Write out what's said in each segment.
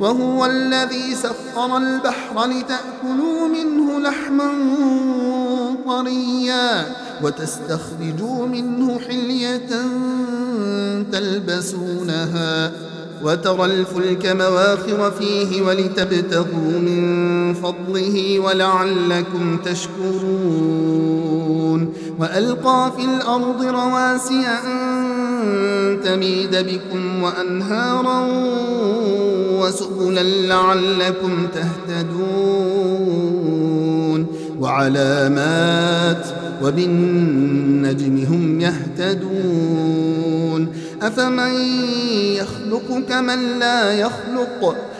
وهو الذي سخر البحر لتأكلوا منه لحما طريا وتستخرجوا منه حلية تلبسونها وترى الفلك مواخر فيه ولتبتغوا من فضله ولعلكم تشكرون وألقى في الأرض رواسي أن تميد بكم وأنهارا وسبلا لعلكم تهتدون وعلامات وبالنجم هم يهتدون أفمن يخلق كمن لا يخلق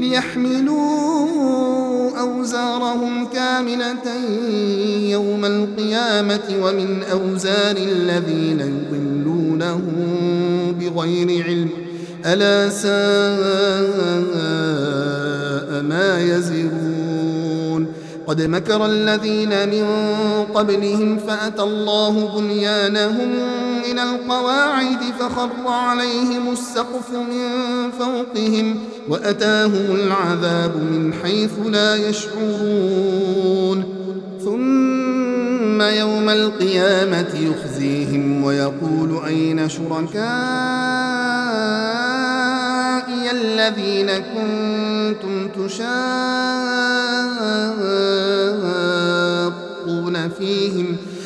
ليحملوا أوزارهم كاملة يوم القيامة ومن أوزار الذين يضلونهم بغير علم. ألا ساء ما يزرون. قد مكر الذين من قبلهم فأتى الله بنيانهم من القواعد فخر عليهم السقف من فوقهم وأتاهم العذاب من حيث لا يشعرون. ثم يوم القيامة يخزيهم ويقول أين شركائي الذين كنتم تشاقون فيهم؟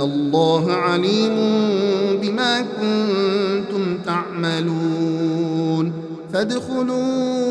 الله عليم بما كنتم تعملون فادخلوا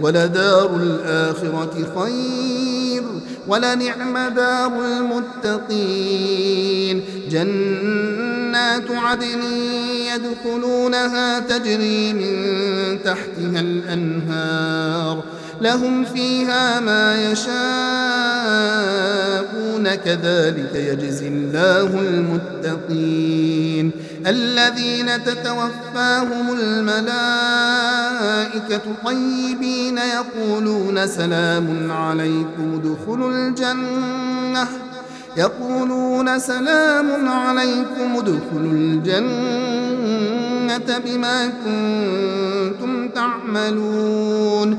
ولدار الآخرة خير ولنعم دار المتقين جنات عدن يدخلونها تجري من تحتها الأنهار. لهم فيها ما يشاءون كذلك يجزي الله المتقين. الذين تتوفاهم الملائكة طيبين يقولون سلام عليكم ادخلوا الجنة. يقولون سلام عليكم ادخلوا الجنة بما كنتم تعملون.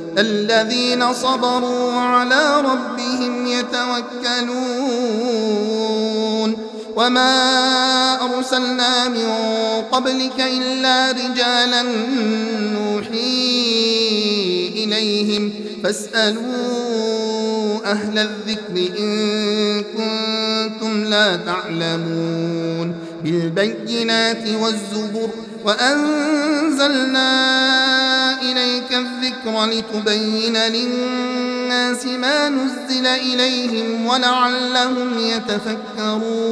الذين صبروا على ربهم يتوكلون وما أرسلنا من قبلك إلا رجالا نوحي إليهم. فاسألوا أهل الذكر إن كنتم لا تعلمون. بالبينات والزبر وأنزلنا إليك الذكر لتبين للناس ما نزل إليهم ولعلهم يتفكرون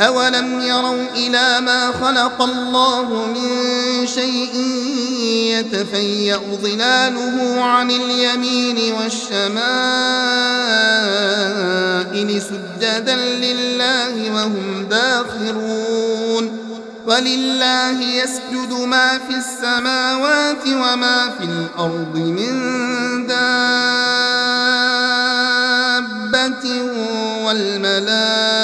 أولم يروا إلى ما خلق الله من شيء يتفيأ ظلاله عن اليمين والشمائل سجدا لله وهم داخرون ولله يسجد ما في السماوات وما في الأرض من دابة والملائكة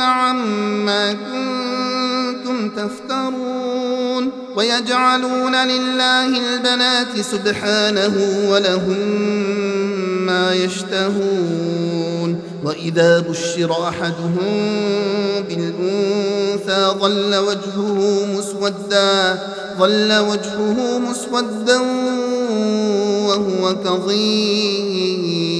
عما كنتم تفترون ويجعلون لله البنات سبحانه ولهم ما يشتهون وإذا بشر أحدهم بالأنثى ظل وجهه مسودا ظل وجهه مسودا وهو كظيم.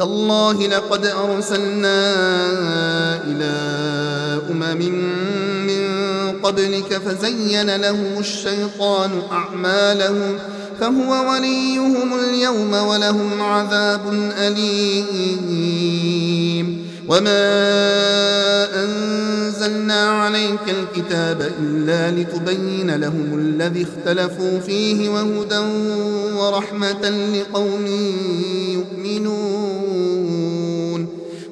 تالله لقد أرسلنا إلى أمم من قبلك فزين لهم الشيطان أعمالهم فهو وليهم اليوم ولهم عذاب أليم. وما أنزلنا عليك الكتاب إلا لتبين لهم الذي اختلفوا فيه وهدى ورحمة لقوم يؤمنون.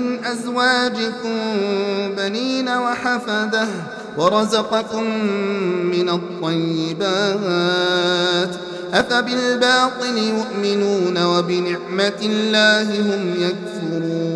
من أزواجكم بنين وحفدة ورزقكم من الطيبات أفبالباطل يؤمنون وبنعمة الله هم يكفرون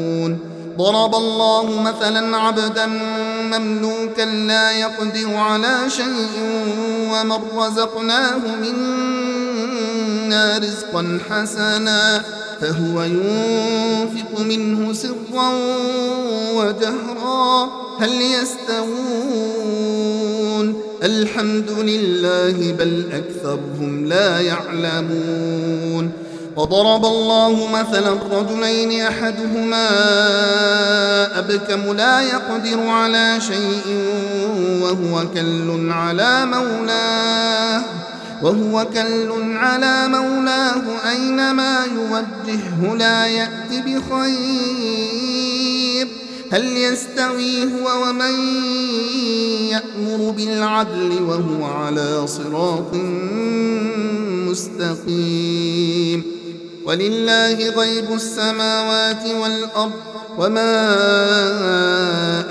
ضرب الله مثلا عبدا مملوكا لا يقدر على شيء ومن رزقناه منا رزقا حسنا فهو ينفق منه سرا وجهرا. هل يستوون؟ الحمد لله بل أكثرهم لا يعلمون. وضرب الله مثلا رجلين أحدهما أبكم لا يقدر على شيء وهو كل على مولاه وهو كل على مولاه أينما يوجهه لا يأت بخير. هل يستوي هو ومن يأمر بالعدل وهو على صراط مستقيم؟ ولله غيب السماوات والأرض وما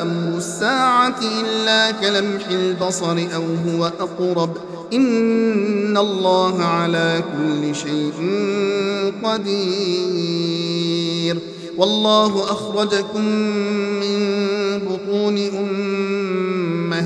أمر الساعة إلا كلمح البصر أو هو أقرب. إن الله على كل شيء قدير. والله أخرجكم من بطون أمة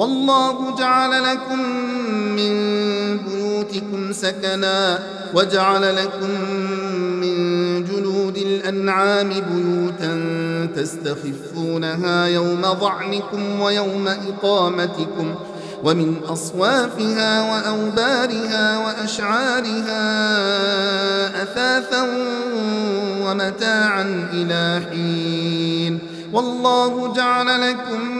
والله جعل لكم من بيوتكم سكنا وجعل لكم من جلود الأنعام بيوتا تستخفونها يوم ظعنكم ويوم إقامتكم ومن أصوافها وأوبارها وأشعارها أثاثا ومتاعا إلى حين. والله جعل لكم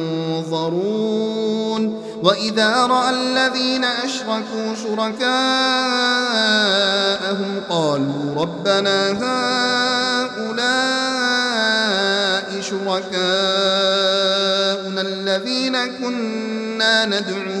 ينظرون. وإذا رأى الذين أشركوا شركاءهم قالوا ربنا هؤلاء شركاؤنا الذين كنا ندعو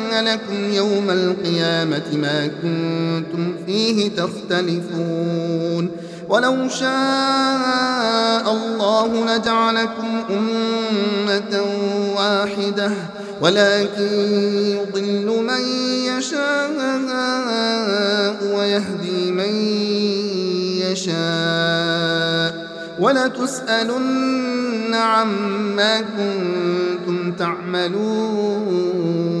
لكم يوم القيامة ما كنتم فيه تختلفون ولو شاء الله لجعلكم أمة واحدة ولكن يضل من يشاء ويهدي من يشاء ولتسألن عما كنتم تعملون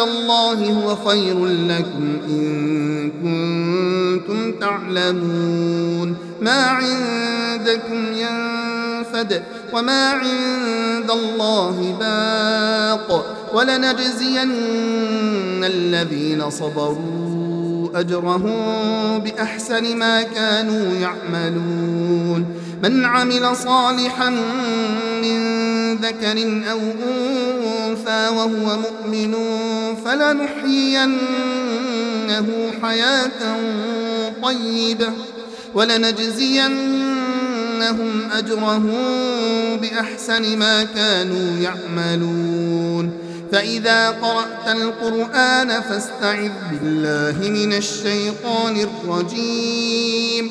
الله هو خير لكم إن كنتم تعلمون. ما عندكم ينفد وما عند الله باق. ولنجزين الذين صبروا أجرهم بأحسن ما كانوا يعملون. من عمل صالحا من ذكر أو أنثى وهو مؤمن فلنحيينه حياة طيبة ولنجزينهم أجرهم بأحسن ما كانوا يعملون. فإذا قرأت القرآن فاستعذ بالله من الشيطان الرجيم.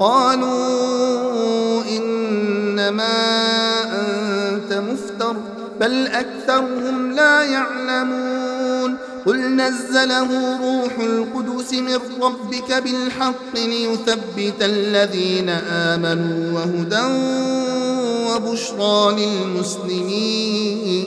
قالوا إنما أنت مفتر بل أكثرهم لا يعلمون. قل نزله روح القدس من ربك بالحق ليثبت الذين آمنوا وهدى وبشرى للمسلمين.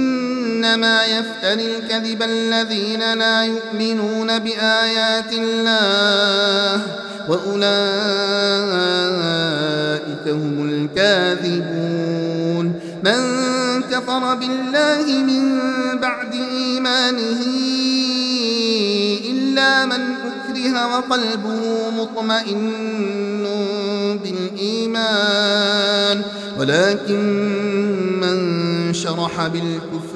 إنما يفتري الكذب الذين لا يؤمنون بآيات الله وأولئك هم الكاذبون من كفر بالله من بعد إيمانه إلا من أكره وقلبه مطمئن بالإيمان ولكن من شرح بالكفر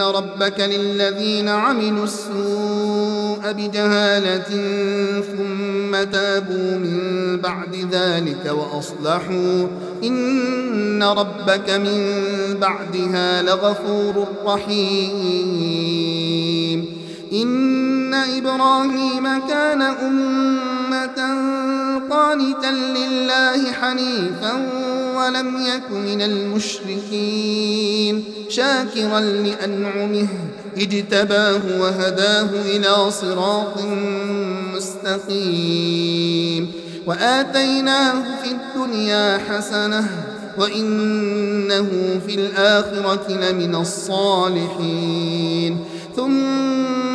ربك للذين عملوا السوء بجهالة ثم تابوا من بعد ذلك وأصلحوا إن ربك من بعدها لغفور رحيم إن إبراهيم كان أمة قانتا لله حنيفا ولم يك من المشركين شاكرا لأنعمه اجتباه وهداه إلى صراط مستقيم. وآتيناه في الدنيا حسنة وإنه في الآخرة لمن الصالحين.